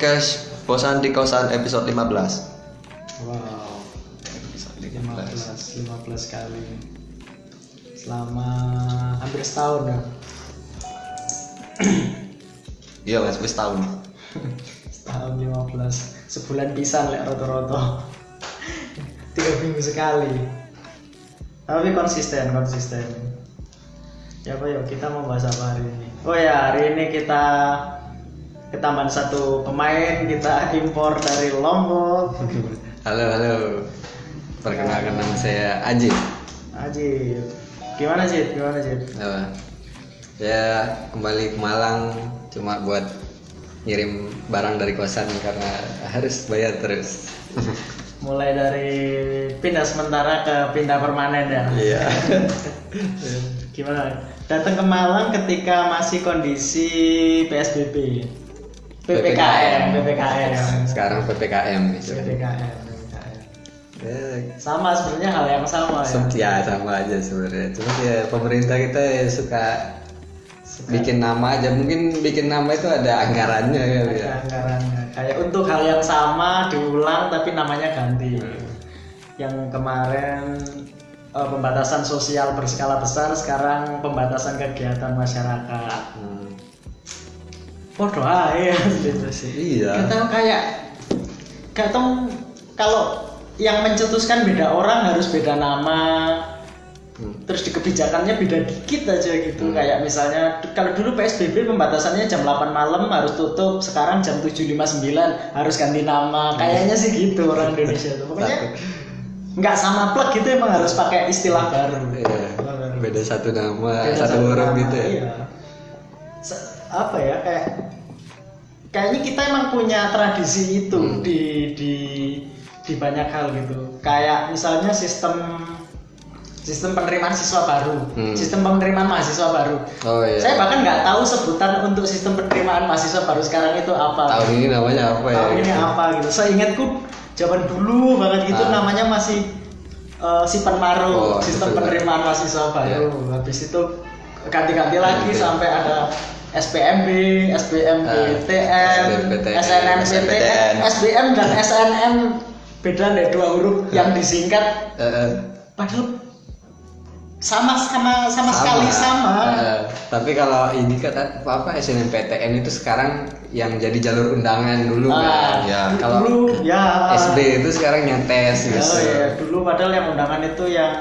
Podcast Bosan di Kosan episode 15 Wow, Episode 15 15 kali. Selama hampir setahun ya. Iya mas, wis tahun Setahun 15. Sebulan pisan lek roto-roto. Tiga minggu sekali. Tapi konsisten, konsisten. Ya apa yuk kita mau bahas apa hari ini? Oh ya hari ini kita ketambahan satu pemain kita impor dari Lombok. Halo halo Perkenalkan nama saya Ajib Ajib. Gimana sih? Gimana sih? Apa? Ya kembali ke Malang Cuma buat ngirim barang dari kosan karena harus bayar terus Mulai dari pindah sementara ke pindah permanen ya. Iya Gimana? Datang ke Malang ketika masih kondisi PSBB. PPKM, PPKM. Sekarang PPKM. PPKM, PPKM. Ya, Sama sebenarnya hal yang sama ya. ya sama aja sebenarnya cuma ya pemerintah kita ya suka bikin nama aja mungkin bikin nama itu ada anggarannya ya Ada anggarannya. Kayak untuk hal yang sama diulang tapi namanya ganti. Yang kemarin eh, pembatasan sosial berskala besar, sekarang pembatasan kegiatan masyarakat. Hmm. Podo aja gitu sih. iya Gak tahu kayak gak tahu kalau yang mencetuskan beda orang harus beda nama Hmm. terus di kebijakannya beda dikit aja gitu Hmm. kayak misalnya kalau dulu PSBB pembatasannya jam 8 malam harus tutup sekarang jam 7.59 harus ganti nama kayaknya sih gitu orang Indonesia tuh pokoknya nggak sama plek gitu emang harus pakai istilah baru Iya. beda satu nama Beda satu huruf nama, gitu ya iya. Apa ya kayak kayaknya kita emang punya tradisi itu Hmm. di di di banyak hal gitu kayak misalnya sistem sistem penerimaan siswa baru Hmm. sistem penerimaan mahasiswa baru oh iya saya bahkan nggak tahu sebutan untuk sistem penerimaan mahasiswa baru sekarang itu apa tahun ini namanya apa ya tahun ini apa gitu saya ingatku zaman dulu banget gitu Ah. namanya masih uh, si penmaru Oh, sistem betul. penerimaan mahasiswa baru habis itu ganti-ganti lagi Ganti. sampai ada SPMB, SBMPTN, SNMPTN, SBM dan SNM beda deh dua huruf yang disingkat. Eh, eh, padahal sama sama sama, sekali sama. Eh, tapi kalau ini kata apa SNMPTN itu sekarang yang jadi jalur undangan dulu Ah, kan. ya. Kalau dulu ya. SD itu sekarang yang tes Oh gitu iya, dulu padahal yang undangan itu yang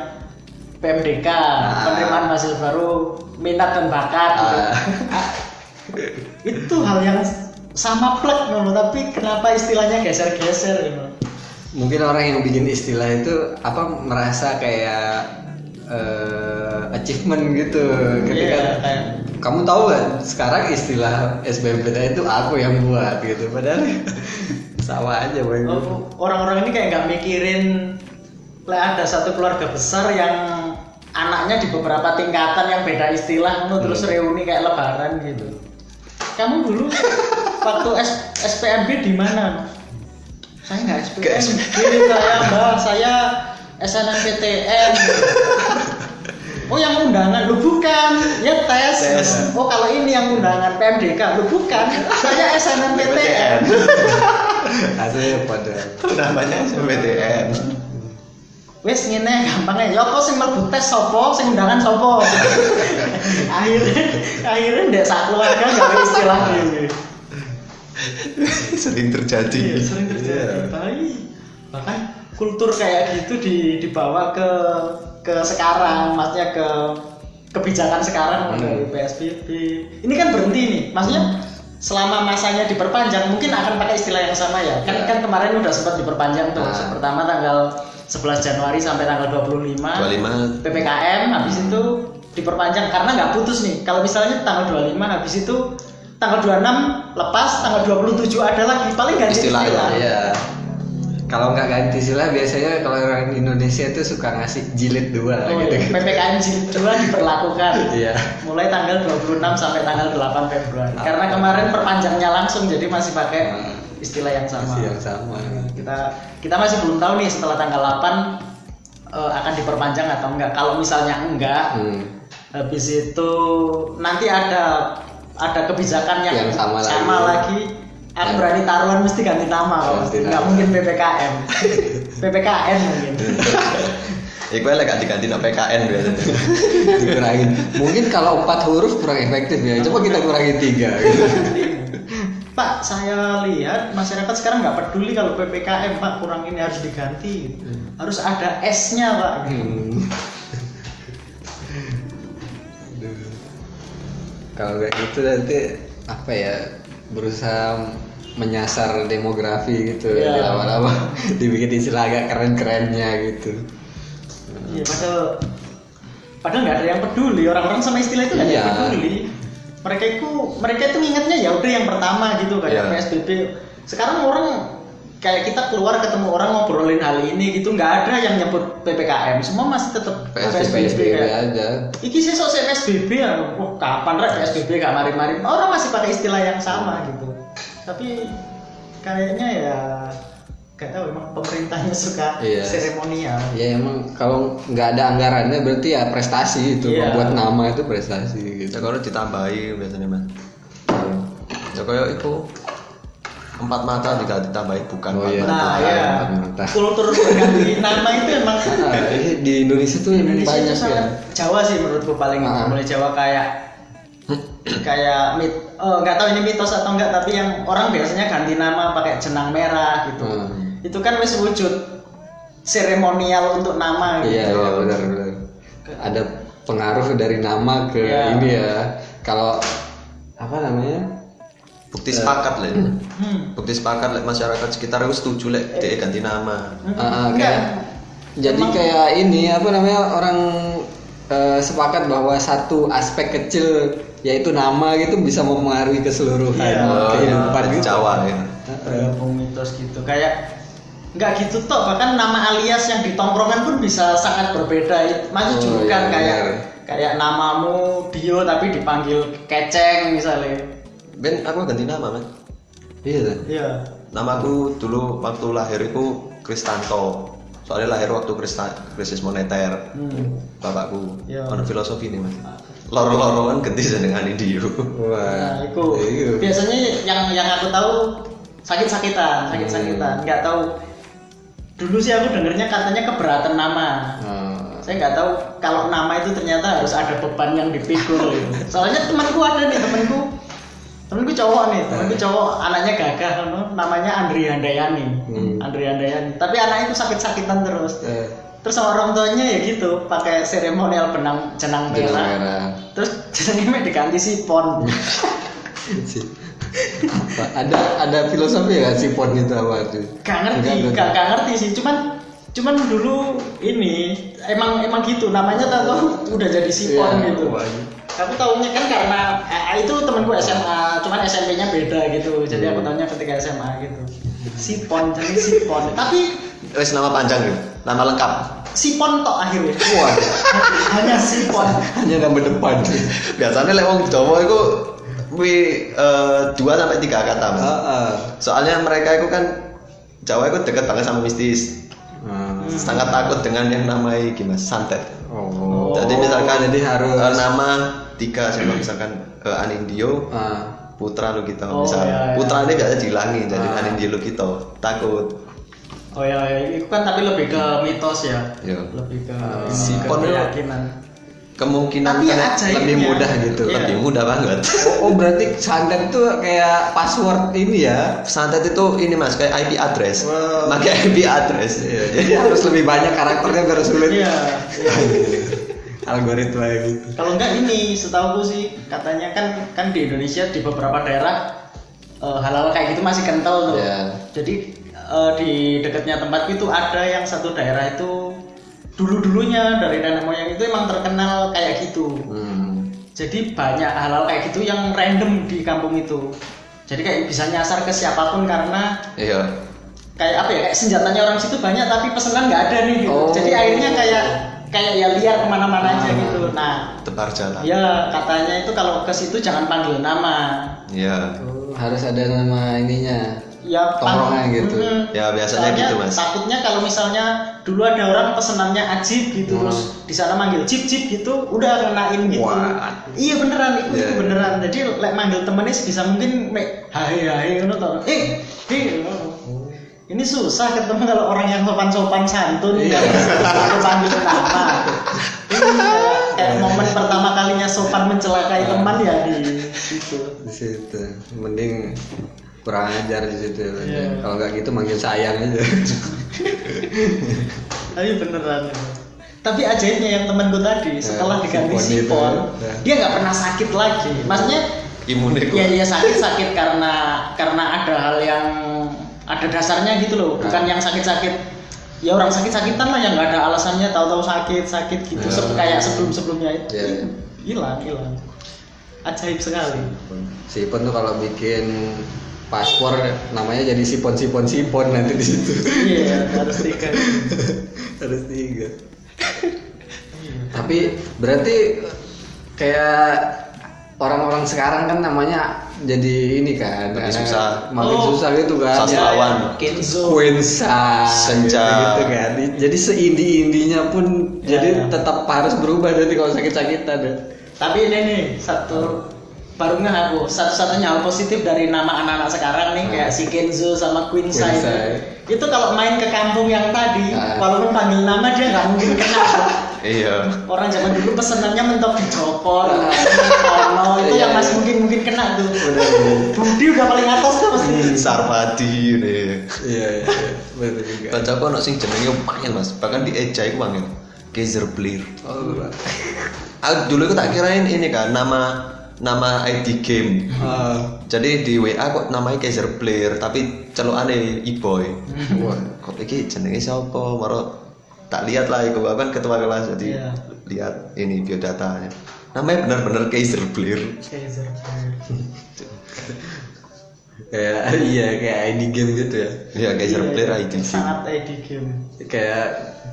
PMDK, Ah. penerimaan mahasiswa baru, minat dan bakat gitu. Ah. Ah, itu hal yang sama plek ngono, tapi kenapa istilahnya geser-geser gitu. mungkin orang yang bikin istilah itu apa merasa kayak eh, achievement gitu ketika Iya, kayak kamu tahu kan sekarang istilah SBMPTN itu aku yang buat gitu padahal sama aja bang oh, orang-orang ini kayak nggak mikirin ada satu keluarga besar yang anaknya di beberapa tingkatan yang beda istilah ngono terus Hmm. reuni kayak lebaran gitu. Kamu dulu waktu S, SPMB di mana? Saya nggak SPMB, saya mbak, saya SNMPTN. Oh yang undangan, lu bukan, ya tes. Tes. Oh kalau ini yang undangan PMDK, lu bukan, saya SNMPTN. asli pada namanya SBMPTN Wes ngene gampangnya, ya kok sing mlebu tes sapa, sing undangan sapa. akhirnya akhirnya ndek sak keluarga gawe istilah ini. sering terjadi Iya, sering terjadi. Baik. Bahkan kultur kayak gitu di, dibawa ke ke sekarang, maksudnya ke kebijakan sekarang Hmm. dari PSBB. Ini kan berhenti nih, maksudnya selama masanya diperpanjang mungkin akan pakai istilah yang sama ya. Kan Ya. kan kemarin udah sempat diperpanjang tuh. Nah. Pertama tanggal 11 Januari sampai tanggal 25. 25 PPKM habis itu diperpanjang karena nggak putus nih. Kalau misalnya tanggal 25 habis itu tanggal 26 lepas, tanggal 27 ada lagi paling ganti Istilah, istilah. Iya. Kalau nggak ganti istilah biasanya kalau orang Indonesia tuh suka ngasih jilid dua Oh, gitu. iya. PPKM jilid 2 diberlakukan. Iya. Mulai tanggal 26 sampai tanggal 8 Februari. Ah. Karena kemarin perpanjangnya langsung jadi masih pakai Hmm. istilah yang sama. Masih yang sama. Kita kita masih belum tahu nih setelah tanggal 8 eh, akan diperpanjang atau enggak. Kalau misalnya enggak, Hmm. habis itu nanti ada ada kebijakan yang, Yang sama lagi. lagi aku Ya. berani taruhan mesti ganti nama kok Ganti nggak mungkin PPKM PPKN mungkin Iku lek gak diganti no PKN biasanya. dikurangin mungkin kalau empat huruf kurang efektif ya coba kita kurangin tiga gitu. Pak saya lihat masyarakat sekarang nggak peduli kalau PPKM Pak kurang ini harus diganti harus ada S-nya Pak Hmm. Kalau kayak gitu nanti apa ya berusaha menyasar demografi gitu Iya. di lama-lama dibikin istilah agak keren-kerennya gitu. Iya, padahal padahal nggak ada yang peduli orang-orang sama istilah itu nggak ada yang Iya. peduli. Mereka itu mereka itu ingatnya ya udah yang pertama gitu kayak Iya. PSBB. Sekarang orang kayak kita keluar ketemu orang ngobrolin hal ini gitu nggak ada yang nyebut PPKM. Semua masih tetap PSBB, PSBB kayak aja. Iki sesok saya PSBB ya, wah kapan rek PSBB gak mari-mari. Orang masih pakai istilah yang sama gitu. Tapi kayaknya ya gak tahu emang pemerintahnya suka Iya. seremonial. Ya emang kalau nggak ada anggarannya berarti ya prestasi itu Iya. membuat nama itu prestasi gitu. Ya kalau ditambahi biasanya mas. Ya kayak itu empat mata juga ditambahi bukan Oh iya. Nah Mata, ya, mata. kultur berganti nama itu emang Ah, ini di Indonesia tuh Indonesia banyak itu ya. Jawa sih menurutku paling Ah. mulai Jawa kayak kayak mit eh, nggak tahu ini mitos atau enggak tapi yang orang biasanya ganti nama pakai jenang merah gitu Hmm. Itu kan wis wujud seremonial untuk nama gitu Iya, iya benar benar. Ada pengaruh dari nama ke Iya. ini ya. Kalau apa namanya? Bukti sepakat lek. hmm. Bukti sepakat lek masyarakat sekitar itu setuju lek dia ganti nama. Ah, Enggak. kayak jadi Emang- kayak ini apa namanya orang eh, sepakat bahwa satu aspek kecil yaitu nama gitu bisa mempengaruhi keseluruhan Iya. Oh, kehidupan ya, gitu. Jawa ya. bergabung mitos gitu kayak nggak gitu toh bahkan nama alias yang di tongkrongan pun bisa sangat berbeda masih Oh, julukan iya, kayak benar. kayak namamu Dio tapi dipanggil keceng misalnya Ben aku ganti nama mas. Iya. iya Namaku dulu waktu lahir itu Kristanto. Soalnya lahir waktu krista- krisis moneter. hmm. Bapakku. Iya. Ono filosofi nih mas. Loro-loro kan ganti jenengan Indio. Wah. Nah, itu Iya. biasanya yang yang aku tahu sakit-sakitan, sakit-sakitan. Nggak tahu. Dulu sih aku dengernya katanya keberatan nama. Oh. Saya nggak tahu kalau nama itu ternyata harus ada beban yang dipikul. Soalnya temanku ada nih temanku, temanku cowok nih, temanku cowok anaknya gagah, no? namanya Andri Handayani. Hmm. Andri Handayani. Tapi anaknya itu sakit-sakitan terus. Eh, Terus sama orang tuanya ya gitu, pakai seremonial benang jenang merah. Terus jenengnya diganti sipon. Si-? Ada ada filosofi ya si pon itu apa tuh? gak ngerti, Enggak, gak, gak ngerti sih. Cuman cuman dulu ini emang emang gitu namanya tahu udah jadi sipon Iya. gitu. Wah. Aku tahunya kan karena eh, itu temanku SMA, cuman SMP-nya beda gitu. Jadi aku tahunya ketika SMA gitu. Sipon, jadi sipon. Tapi Wes nama panjang gitu. Nama lengkap. sipon tok akhirnya. Wah, Hanya sipon. hanya nama depan. Biasanya lek wong Jawa itu wi eh, dua sampai tiga kata mas. Heeh. Soalnya mereka itu kan Jawa itu dekat banget sama mistis. Hmm. Sangat takut dengan yang namanya gimana santet. Oh. Jadi misalkan jadi harus eh, nama tiga siapa misalkan eh, Anindyo, Ah. putra lu kita Oh, misal iya, iya. putra ini gak ada dihilangi jadi Ah. Anindyo lu kita takut. Oh ya, itu kan tapi lebih ke mitos ya. Iya. Lebih ke, Ah. ke Sipon itu- keyakinan. Kemungkinan Tapi lebih mudah gitu. Iya. lebih mudah banget. Oh, oh, berarti santet tuh kayak password ini ya. Santet itu ini mas kayak IP address. Wow. Pakai IP address. Iya, jadi harus lebih banyak karakternya biar sulit. Iya. iya. Algoritma gitu. Kalau enggak ini, setahu sih katanya kan kan di Indonesia di beberapa daerah eh, hal-hal kayak gitu masih kental tuh. Iya. Jadi eh, di dekatnya tempat itu ada yang satu daerah itu dulu-dulunya dari nenek moyang itu emang terkenal kayak gitu. Hmm. Jadi banyak hal-hal kayak gitu yang random di kampung itu. Jadi kayak bisa nyasar ke siapa pun karena Iya. kayak apa ya kayak senjatanya orang situ banyak tapi pesanan nggak ada nih gitu. Oh. Jadi akhirnya kayak kayak ya liar ke mana-mana aja Ah. gitu. Nah Tebar jalan. ya katanya itu kalau ke situ jangan panggil nama. Iya. Oh, harus ada nama ininya. Ya Tongkrongan gitu. Mm, Ya, biasanya soalnya gitu, Mas. takutnya kalau misalnya dulu ada orang pesenannya ajib gitu Hmm. terus di sana manggil cip cip gitu udah kenain gitu Wah. iya beneran itu, Iya, itu iya. beneran jadi lek manggil temennya bisa mungkin mek hai hai ngono toh eh eh ngono. ini susah ketemu kalau orang yang sopan sopan santun Iya. kan panggil nama ini kayak, momen pertama kalinya sopan mencelakai teman ya di situ di situ mending kurang ajar di situ Iya. kalau nggak gitu manggil sayang aja tapi beneran tapi ajaibnya yang temanku tadi setelah Ya, diganti sipon ya. dia nggak pernah sakit lagi maksudnya imunnya ya dia sakit sakit karena karena ada hal yang ada dasarnya gitu loh bukan Nah. yang sakit sakit ya orang sakit sakitan lah yang nggak ada alasannya tahu-tahu sakit sakit gitu Ya. Sep- kayak sebelum sebelumnya itu Ya. hilang hilang ajaib sekali Sipon tuh kalau bikin paspor namanya jadi sipon sipon sipon nanti di situ iya harus tiga harus tiga tapi berarti kayak orang-orang sekarang kan namanya jadi ini kan karena susah. makin Oh. susah gitu kan Sastrawan. Kenzo Quinsa Senja. gitu, kan jadi seindi indinya pun Ya, jadi ya. tetap harus berubah nanti kalau sakit sakitan ya. Tapi ini nih satu baru nggak aku satu-satunya hal positif dari nama anak-anak sekarang nih kayak si Kenzo sama Queen Sai itu. Itu kalau main ke kampung yang tadi Ah. walaupun panggil nama dia nggak mungkin kena. Iya. Orang zaman dulu pesenannya mentok dicopot kono itu yang Iya, masih iya. mungkin mungkin kena tuh. Budi udah paling atas tuh pasti. Sarpati ini. Iya iya. Iya. betul juga kancaku ono sing jenenge lumayan mas? Bahkan di Eja iku wangen. Kaiser Blair oh, aku dulu aku tak kirain ini kan nama nama ID game. Ah. jadi di WA kok namanya Kaiser Blair tapi celukane e-boy. Wah. Kok iki jenenge siapa? Maro tak lihat lah iku kan ketua kelas jadi Iya. lihat ini biodatanya. Namanya benar-benar Kaiser Blair Kaiser. kayak iya kayak ID game gitu ya. Iya Kaiser Iya, Blair iya. ID game. Sangat ID game. Kayak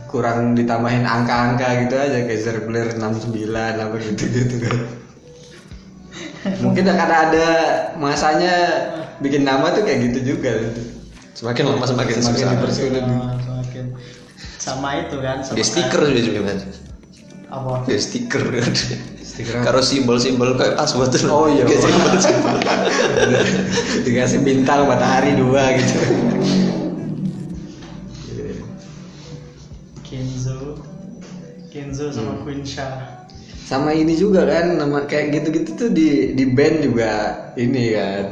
kurang ditambahin angka-angka gitu aja kayak Zerbler 69 apa gitu gitu kan mungkin akan ada masanya bikin nama tuh kayak gitu juga. Semakin lama semakin, Semakin susah. dipersulit. Ah, semakin. Sama itu kan sama dia stiker kayak- juga kan? Apa? Dia stiker. Stiker karo simbol-simbol kayak password. Tuh Oh, iya. Kayak simbol-simbol. Dikasih bintang matahari dua gitu. Kenzo. Kenzo sama Hmm. Queen sama ini juga kan nama kayak gitu-gitu tuh di di band juga ini kan.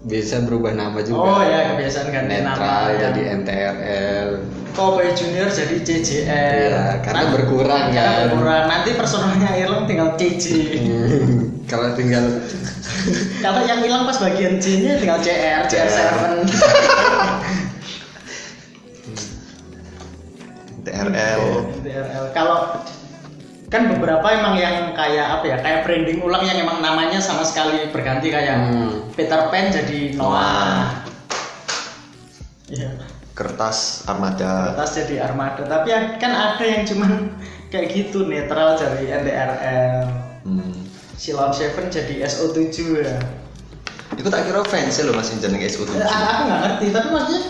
Bisa berubah nama juga. Oh, ya, kebiasaan ganti Netral nama, ya. jadi NTRL Cowboy Junior jadi CJL Iya, karena Nah, berkurang, karena kan. berkurang. Nanti personalnya Irlem tinggal CJ kalau tinggal kalau yang hilang pas bagian C nya tinggal CR CR7 TRL DRL kalau kan beberapa emang yang kayak apa ya kayak branding ulang yang emang namanya sama sekali berganti kayak Hmm. Peter Pan jadi Noah. Iya. kertas armada atas jadi armada tapi ya- kan ada yang cuman kayak gitu netral jadi NDRL hmm. Silon Seven jadi SO7 ya itu tak kira fans loh masih jeneng SU Eh, aku nggak ngerti tapi maksudnya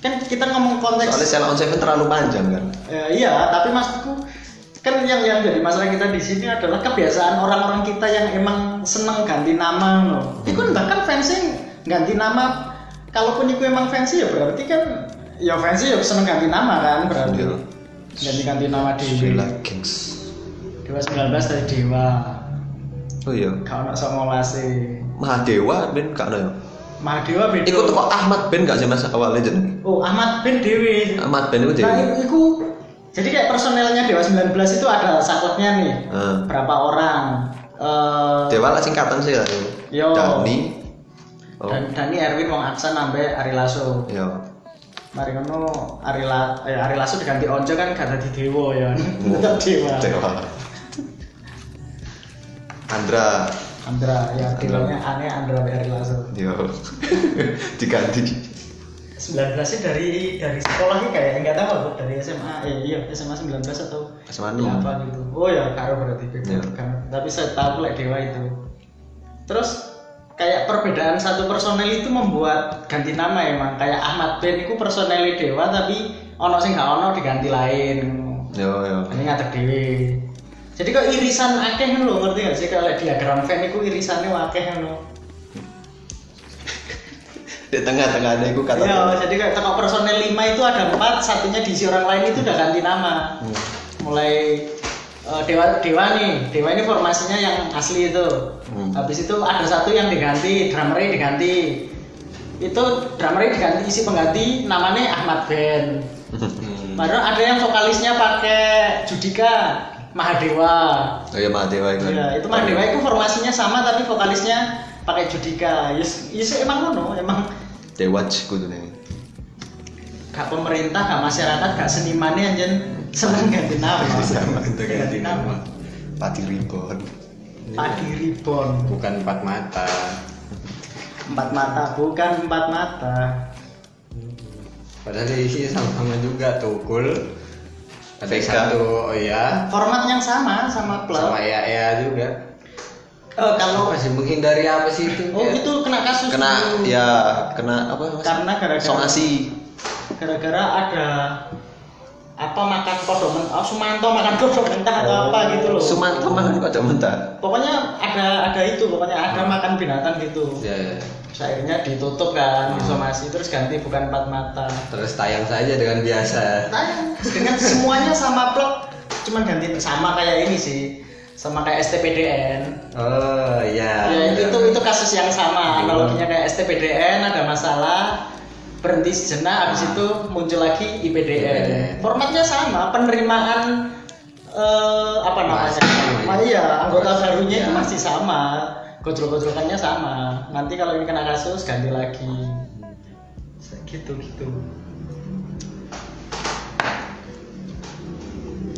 kan kita ngomong konteks soalnya Cell on Seven terlalu panjang kan Eh, iya tapi maksudku kan yang yang jadi masalah kita di sini adalah kebiasaan orang-orang kita yang emang seneng ganti nama loh. Itu kan bahkan fansnya ganti nama. Kalaupun itu emang fansnya ya berarti kan ya fansnya ya seneng ganti nama kan berarti. Iya. Ganti-ganti nama Dewi. Sheila Kings Dewa 19 dari Dewa. oh iya Kau nak sama sih. Mahadewa ben gak ada Mahadewa beda. Ikut toko Ahmad Ben gak sih mas awalnya jeneng Oh Ahmad bin Dewi. Ahmad Ben itu Nah Dewi itu jadi kayak personelnya Dewa 19 itu ada sakleknya nih. Ah. Berapa orang? Eh, Dewa lah singkatan sih lah Yo. Dani oh Dan Dani Erwin wong Aksan sampai Ari Lasso. iya Mari ngono Ari La, eh, Ari Lasso diganti Onjo kan gak dadi Dewa ya. Tetap Dewa. Dewa Andra Andra ya dewanya aneh Andra Ari Lasso. yo diganti 19 sih dari dari sekolahnya kayak enggak tahu aku dari SMA eh iya SMA 19 atau SMA ya, 6. apa gitu. Oh ya karo berarti beda Iya. kan. Tapi saya tahu lek Dewa itu. Terus kayak perbedaan satu personel itu membuat ganti nama emang kayak Ahmad Ben itu personel Dewa tapi ono sing gak ono diganti lain yo yo ini ngatek dewe jadi kok irisan akeh lho ngerti gak sih kalau diagram fan itu irisannya akeh lho di tengah-tengah ada itu kata Iya, jadi kayak tengok personel 5 itu ada empat, satunya diisi orang lain itu udah ganti nama. Hmm. Mulai eh, dewa dewa nih, dewa ini formasinya yang asli itu. Hmm. Habis itu ada satu yang diganti, drummernya diganti. Itu drummernya diganti isi pengganti namanya Ahmad Ben. Hmm. Baru ada yang vokalisnya pakai Judika Mahadewa. oh iya Mahadewa itu Iya, itu Mahadewa itu formasinya sama tapi vokalisnya pakai Judika. Yes, yes emang ngono, emang. Dewa kudu nih gak pemerintah, gak masyarakat, gak senimannya anjen. Seneng ganti nama. Sama itu ganti nama. Pati Ribon. Padi Ribon, bukan empat mata. Empat mata bukan empat mata. padahal isinya sama-sama juga tukul ada satu oh iya. Format yang sama sama klub. sama ya ya juga Eh, kalau masih menghindari apa sih itu oh Ya. itu kena kasus kena dulu. ya kena apa mas? karena gara-gara somasi gara-gara ada apa makan kodok mentah, oh, Sumanto makan kodok mentah atau apa gitu loh. Sumanto makan pada mentah Pokoknya ada ada itu, pokoknya ada makan binatang gitu. ya, ya. Terus akhirnya ditutup kan, disomasi terus ganti bukan empat mata. terus tayang saja dengan biasa Nah, dengan semuanya sama plot, cuman ganti sama kayak ini sih, sama kayak STPDN. oh iya Ya itu, itu itu kasus yang sama, analoginya kayak STPDN ada masalah berhenti sejenak, habis itu muncul lagi IPDN. Formatnya sama, penerimaan eh, apa namanya? Masih. Ah, iya, anggota barunya itu Ya. masih sama, gojol-gojolkannya sama. Nanti kalau ini kena kasus ganti lagi. Gitu gitu.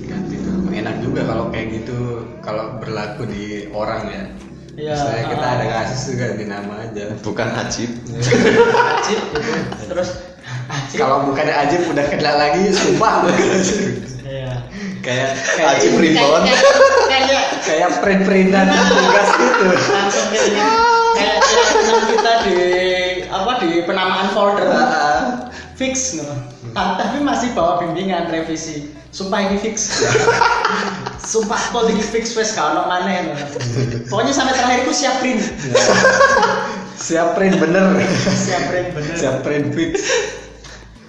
ganti tuh enak juga kalau kayak gitu kalau berlaku di orang ya Iya. Misalnya kita ah. ada kasus tuh ganti nama aja bukan Ajib Ajib gitu. Terus Ajib. kalau bukan Ajib udah kena lagi sumpah Iya. kayak Ajib Ribon Kayak kayak kayak print-printan tugas gitu langsung kayak kayak kayak kita di apa di penamaan folder fix no. Ta- tapi masih bawa bimbingan revisi sumpah ini fix sumpah ini fix ono maneh. No. pokoknya sampai terakhir aku siap print. Siap print bener. Siap print bener. Siap print fix.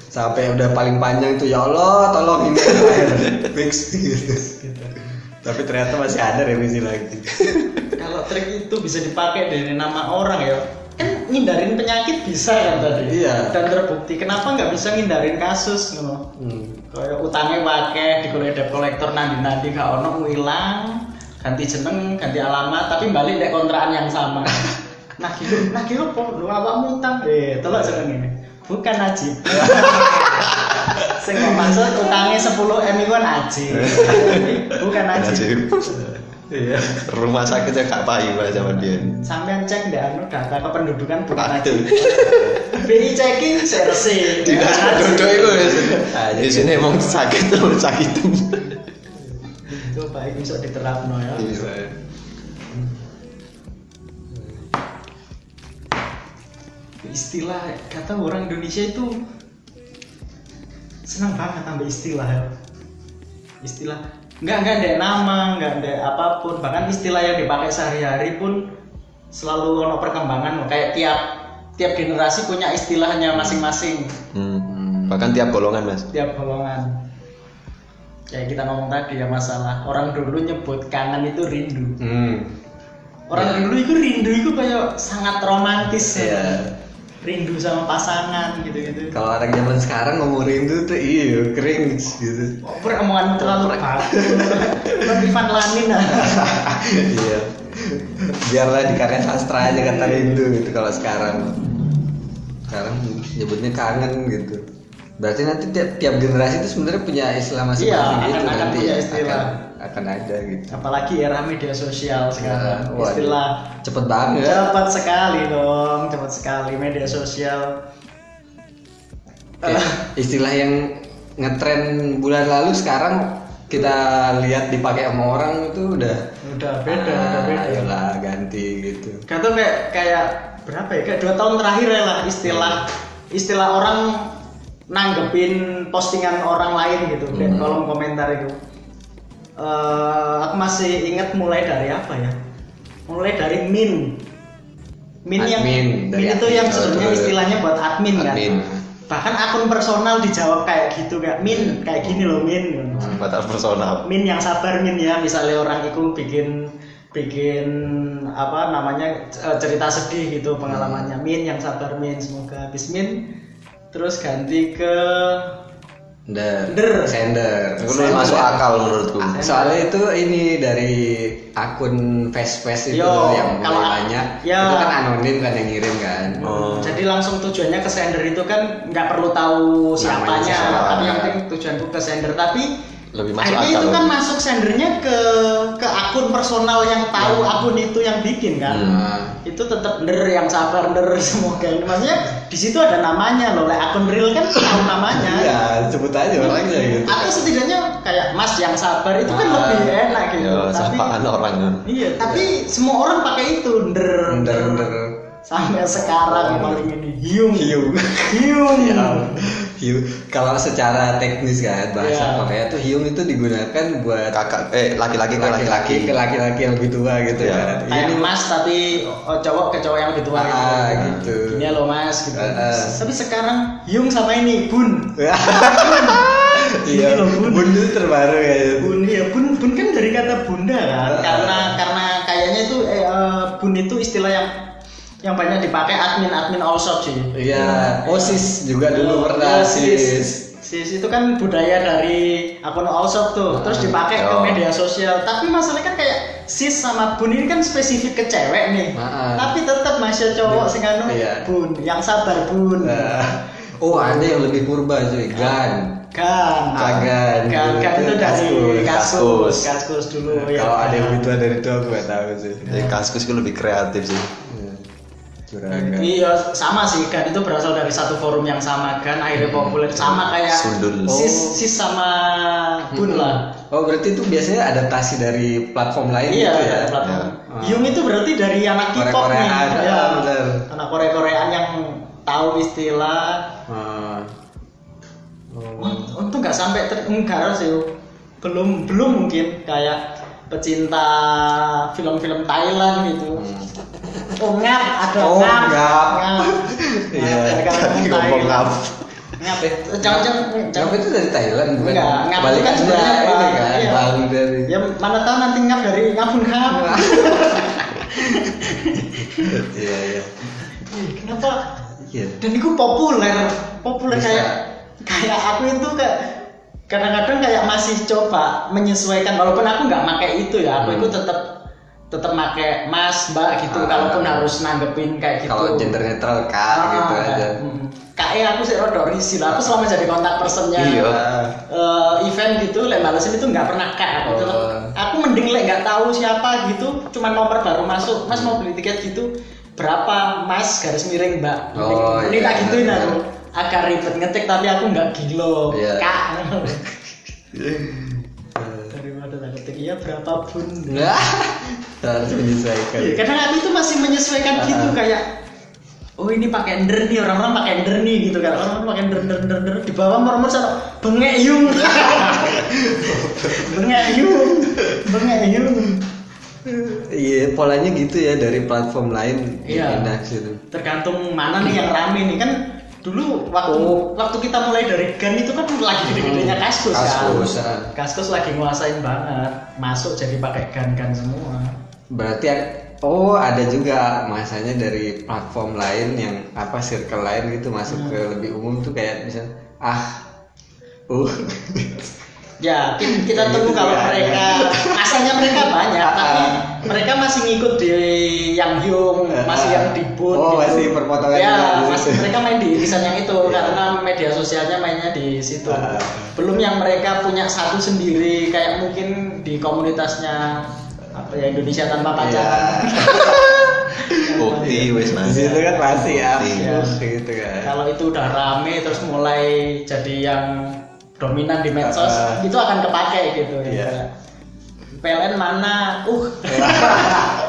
Sampai udah paling panjang itu ya Allah tolong ini. Fix. Gitu tapi ternyata masih ada revisi lagi. Kalau trik itu bisa dipakai dari nama orang ya. Kan ngindarin penyakit bisa kan tadi? Iya. dan terbukti kenapa nggak bisa ngindarin kasus no? hmm. Kayak utangnya wakeh di debt kolektor nanti nanti gak ono ngilang. Ganti jeneng ganti alamat tapi balik dek kontrakan yang sama. Nah gitu. Nah gitu apa lu awak utang eh tolong jeneng ini. Bukan Najib. Sing maksud utangnya 10 m itu kan Najib. Bukan Najib. Ajib iya. Rumah sakitnya gak payu pada zaman dia. Sampean cek deh anu data kependudukan bukan. Najib. BI checking CRC Dinas penduduk. Di sini emang sakit terus sakit. coba ini bisa diterapno ya. Bisa istilah kata orang Indonesia itu senang banget tambah istilah ya. Istilah nggak nggak ada nama nggak ada apa pun. Bahkan istilah yang dipakai sehari-hari pun selalu ono perkembangan. Kayak tiap tiap generasi punya istilahnya masing-masing. Hmm. Bahkan tiap golongan mas. tiap golongan kayak kita ngomong tadi ya masalah orang dulu nyebut kangen itu rindu hmm. orang Ya. dulu itu rindu itu kayak sangat romantis Iya. rindu sama pasangan gitu-gitu kalau orang zaman sekarang ngomong rindu tuh iya cringe gitu Oh, omonganmu terlalu. Bukan Ivan Lanin ah. iya biarlah di karya sastra aja kata rindu gitu kalau sekarang sekarang nyebutnya kangen gitu berarti nanti tiap, tiap generasi itu sebenarnya punya istilah masing-masing Iya, gitu akan- akan nanti punya ya. istilah. akan, akan ada gitu Apalagi era media sosial sekarang. Nah, waduh. Istilah cepet banget cepat sekali dong, cepat sekali media sosial. Eh, istilah yang ngetren bulan lalu sekarang kita lihat dipakai sama orang itu udah udah beda udah Ah, beda ayolah ganti gitu Gak tau kayak kayak berapa ya kayak dua tahun terakhir ya lah istilah istilah orang nanggepin postingan orang lain gitu di Hmm. kolom komentar itu. Eh, aku masih ingat mulai dari apa ya? Mulai dari min. Min yang Admin, min itu admin. yang sebenarnya istilahnya buat admin, kan? Admin. bahkan akun personal dijawab kayak gitu kayak min kayak gini loh min. Batas personal. Min yang sabar min ya. Misalnya orang itu bikin bikin apa namanya eh, cerita sedih gitu pengalamannya. Min yang sabar min. Semoga habis min terus ganti ke Der, Der. sender. itu lebih masuk akal menurutku Soalnya itu ini dari akun face-face itu Yo, yang kalau- banyak. ya. Itu kan anonim kan yang ngirim kan. oh jadi langsung tujuannya ke sender itu kan nggak perlu tahu siapanya siapa. tapi yang penting tujuanku ke sender tapi lebih masuk akhirnya akal itu kan masuk sendernya ke ke akun personal yang tahu akun itu yang bikin kan? Nah, itu tetap der yang sabar der semoga ini. Maksudnya di situ ada namanya loh. Like akun real kan tahu namanya. Iya, sebut aja orangnya gitu. atau setidaknya kayak mas yang sabar itu kan Ah, lebih enak gitu. Ya tapi sapaan orang kan. iya tapi semua orang pakai itu der Der, der. sampai sekarang paling ini. Hiung. Hiung. hiung Hiung. Kalau secara teknis kan bahasa Iya. Korea tuh hiung itu digunakan buat kakak eh laki-laki ke laki-laki laki-laki ke laki-laki yang lebih tua gitu Iya. kan. kayak Ini mas tapi oh, cowok ke cowok yang lebih tua Ah, gitu. gitu. Gini loh mas gitu. Ah, ah. Tapi sekarang hiung sama ini bun. Iya, Ini loh, Bun. bun itu terbaru ya. Bun ya bun bun kan dari kata bunda kan. Ah. Karena karena kayaknya itu eh, eh, bun itu istilah yang yang banyak dipakai admin admin all shop sih. Iya, osis juga dulu pernah iya, sis. Sis itu kan budaya dari akun all shop tuh, terus dipakai ke Oh. media sosial. Tapi masalahnya kan kayak sis sama bun ini kan spesifik ke cewek nih. Ah. Tapi tetap masih cowok sing anu Iya. bun, yang sabar bun. Nah, oh ada yang lebih purba cuy, gan. Kan, Agan. kan, kan itu dari Kaskus. kaskus, kaskus dulu ya. Kalau ada yang tua dari itu aku gak tahu sih. jadi kaskus itu lebih kreatif sih Iya. Juragan. Iya sama sih kan itu berasal dari satu forum yang sama kan akhirnya populer sama kayak Sundul. sis sis sama bun lah. Oh berarti itu biasanya adaptasi dari platform lain Iya, gitu ya? platform. Ya. Yung itu berarti dari anak K-pop nih. Korea-Koreaan, Ya, ah, bener. Anak Korea-Koreaan yang tahu istilah. Ah. Unt- Untung nggak sampai ter enggak sih. Belum belum mungkin kayak pecinta film-film Thailand gitu. Oh ngap, ada Oh, ngap. ngap. Ngap. Iya, tadi ngomong ngap. Ngap ya. Jangan jangan Ngap itu dari Thailand bukan? Enggak, ngap itu Balikan kan sebenarnya sebenarnya ini kan, iya. bang dari. Ya mana tahu nanti ngap dari ngapun ngap. Iya iya. Kenapa Iya. dan itu populer populer Bisa. kayak kayak aku itu kayak kadang-kadang kayak masih coba menyesuaikan walaupun aku nggak pakai itu ya aku Hmm. itu tetap tetap pakai mas mbak gitu Ah. kalaupun harus nanggepin kayak gitu Kalau gender netral kak Ah, gitu kayak, aja. mm. KE aku sih rada risih lah aku selama jadi kontak personnya Iya. eh, event gitu lek balesin itu nggak pernah kak aku Oh. aku mending lek nggak tahu siapa gitu cuma nomor baru masuk mas mau beli tiket gitu berapa mas garis miring mbak Oh, mending iya. tak gituin aku agak ribet ngetik tapi aku nggak gilo Iya. kak daripada tak ketik iya berapa pun Nah, harus menyesuaikan. Iya, kadang aku itu masih menyesuaikan gitu Ah. kayak oh ini pakai ender nih orang-orang pakai ender nih gitu kan orang-orang pakai ender ender ender, ender. di bawah mermer sana bengek yung bengek yung bengek yung Iya, polanya gitu ya dari platform lain Iya. ke situ. tergantung mana nih yang rame nih kan dulu waktu Oh. waktu kita mulai dari gan itu kan lagi gede-gedenya kaskus, Kaskus, kan ah. kaskus lagi nguasain banget masuk jadi pakai gan-gan semua Berarti oh ada juga masanya dari platform lain yang apa circle lain gitu masuk ke Hmm. lebih umum tuh kayak bisa ah uh Ya, ki- kita tunggu gitu kalau ya. mereka masanya mereka banyak, tapi mereka masih ngikut di yang Hyung, masih yang di Boon Oh, gitu. masih perpotongan Ya, masih mereka main di irisan yang itu Ya. karena media sosialnya mainnya di situ. Ah. Belum yang mereka punya satu sendiri kayak mungkin di komunitasnya apa ya Indonesia tanpa Iya. pacaran. bukti wes di mas situ kan masih ya gitu kan Kalau itu udah rame terus mulai jadi yang dominan di medsos, Ah. itu akan kepake gitu Iya. ya. PLN mana uh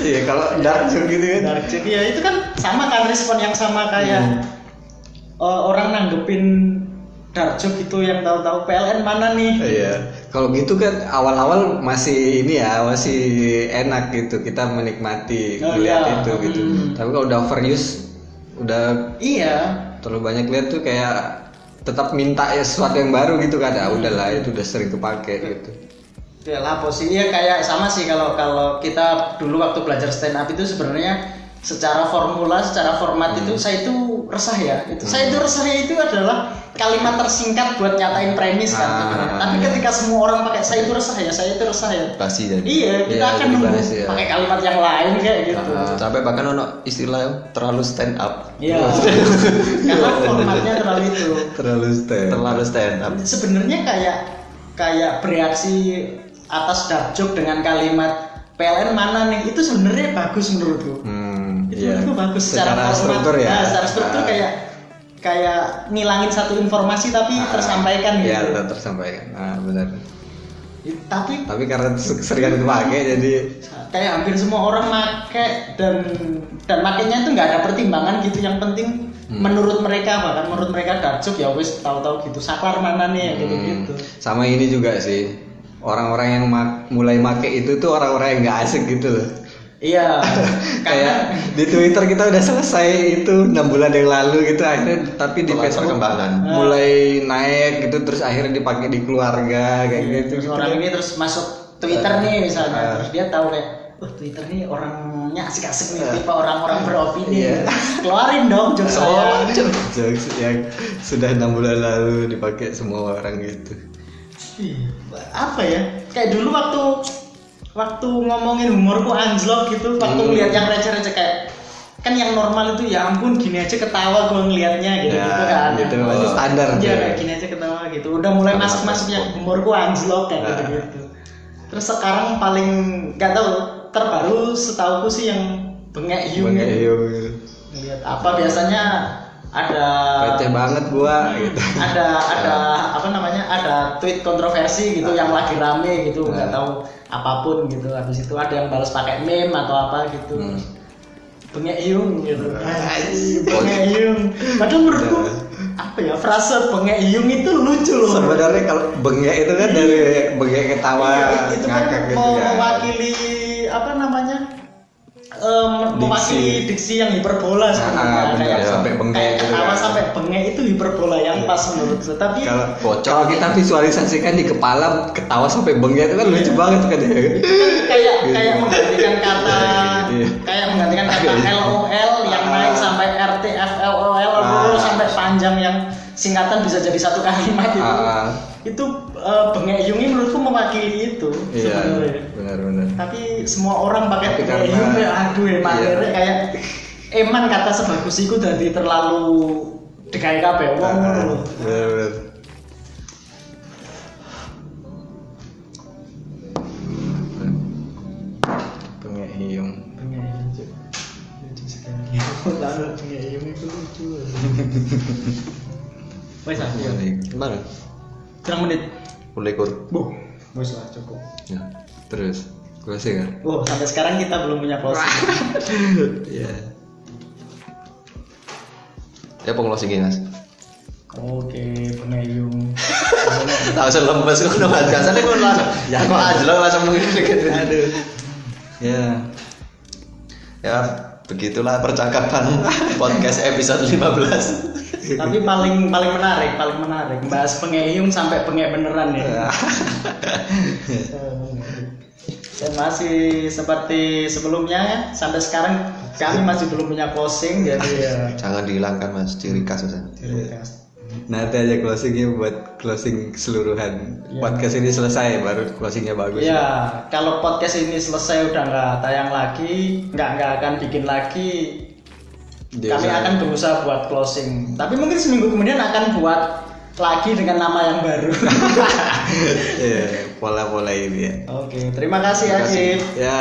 Iya kalau dark joke gitu kan. Dark joke ya itu kan sama kan respon yang sama kayak Hmm. eh, orang nanggepin dark joke itu yang tahu-tahu PLN mana nih Iya. Kalau gitu kan awal-awal masih ini ya masih enak gitu kita menikmati Oh, melihat iya. itu gitu. Hmm. Tapi kalau udah overuse udah iya terlalu banyak lihat tuh kayak tetap minta ya sesuatu yang baru gitu kan. Ah udahlah itu udah sering kepake gitu. Ya lah posisinya kayak sama sih kalau kalau kita dulu waktu belajar stand up itu sebenarnya secara formula secara format itu saya itu resah ya itu saya itu resahnya itu adalah kalimat tersingkat buat nyatain premis kan Ah, tapi ketika semua orang pakai saya itu resah ya saya itu resah ya Basi jadi. iya kita Iya, akan nunggu ya. pakai kalimat yang lain kayak gitu Ah. Sampai bahkan ono istilah yang terlalu stand up. iya karena formatnya terlalu itu Terlalu stay. Terlalu stand up. sebenarnya kayak kayak bereaksi atas dark joke dengan kalimat PLN mana nih itu sebenarnya bagus menurutku Hmm, itu iya. menurutku bagus secara, Secara format. struktur ya. Nah, secara struktur Ah. kayak kayak ngilangin satu informasi tapi Ah. tersampaikan gitu Iya, tersampaikan. Ah, benar. tapi Tapi karena seringan dipakai jadi kayak hampir semua orang make dan dan makainya itu nggak ada pertimbangan gitu yang penting Hmm. menurut mereka bahkan menurut mereka dark joke ya wis tahu-tahu gitu saklar mana nih ya gitu gitu Hmm, sama ini juga sih. Orang-orang yang mak- mulai make itu tuh orang-orang yang nggak asik gitu loh. iya kayak di Twitter kita udah selesai itu enam bulan yang lalu gitu akhirnya tapi di Telat Facebook perkembangan. mulai naik gitu terus akhirnya dipakai di keluarga kayak gitu. terus orang ini terus masuk Twitter nih misalnya Ah. terus dia tahu kayak wah Twitter nih orangnya asik-asik nih tipe orang-orang beropini Iya. keluarin dong jokes Oh, saya Jokes yang sudah enam bulan lalu dipakai semua orang gitu. Ih, apa ya kayak dulu waktu waktu ngomongin humorku anjlok gitu waktu Hmm. ngeliat yang receh-receh kayak kan yang normal itu ya ampun gini aja ketawa gue ngelihatnya gitu, Ya, gitu kan gitu, masih standar Iya tuh. kayak gini aja ketawa gitu udah mulai masuk masuk yang humorku anjlok kayak Nah. gitu gitu terus sekarang paling nggak tahu terbaru setauku sih yang bengek hiung Bengek gitu. hiung. Ngeliat apa biasanya ada Receh banget gua gitu. ada ada apa namanya ada tweet kontroversi gitu yang lagi rame gitu nggak Nah. tahu apa pun gitu habis itu ada yang balas pakai meme atau apa gitu Hmm. bengek hiung gitu bengek hiung padahal menurutku apa ya frase bengek hiung itu lucu loh Sebenarnya kalau bengek itu kan dari bengek ketawa Iya, itu kan ngakak gitu mau ya. mewakili apa namanya mewakili diksi yang hiperbola sebenarnya Ah, bener, kayak sampai bengek gitu ketawa kan. sampai bengek itu hiperbola yang pas menurutku tapi Kalau Bocor. kalau kita visualisasikan di kepala ketawa sampai bengek itu kan lucu banget kan ya. kan kayak kayak menggantikan kata Iya. kayak menggantikan kata LOL yang naik sampai RTFLOL Ah. sampai panjang yang singkatan bisa jadi satu kalimat itu Ah, itu eh, bengek yungi menurutku mewakili itu iya, sebenarnya benar-benar. tapi semua orang pakai Tapi bengek karena- yung ya aduh emang Iya. kayak eman kata sebagus itu jadi terlalu dikai kabeh wong ngono Ah, lho. benar-benar. Bengek hiung. Bengek yung Cuk. lucu sekali lalu bengek yung itu lucu wes ah iya. Kurang menit. Ulekur. Bu, wes lah cukup. Ya. Terus closing kan? Wow, sampai sekarang kita belum punya closing. Iya. Ya pengclosing Mas. Oke, pengayung. Tak usah lemes kok udah biasanya kok langsung. Ya kok aja lo langsung mengikuti. Aduh. Ya. Ya, begitulah percakapan podcast episode 15. Tapi paling paling menarik, paling menarik. Bahas pengayung sampai pengek beneran ya. Dan masih seperti sebelumnya ya, sampai sekarang kami masih belum punya closing jadi ya. Jangan dihilangkan Mas, ciri khas. Ciri khas. Nanti aja closingnya buat closing keseluruhan Iya. podcast ini selesai baru closingnya bagus. Ya, kalau podcast ini selesai udah nggak tayang lagi, nggak nggak akan bikin lagi. Dia kami usaha- akan berusaha buat closing. Tapi mungkin seminggu kemudian akan buat lagi dengan nama yang baru. Iya, pola-pola ini ya. Oke, terima kasih Terima kasih. Akif. Ya,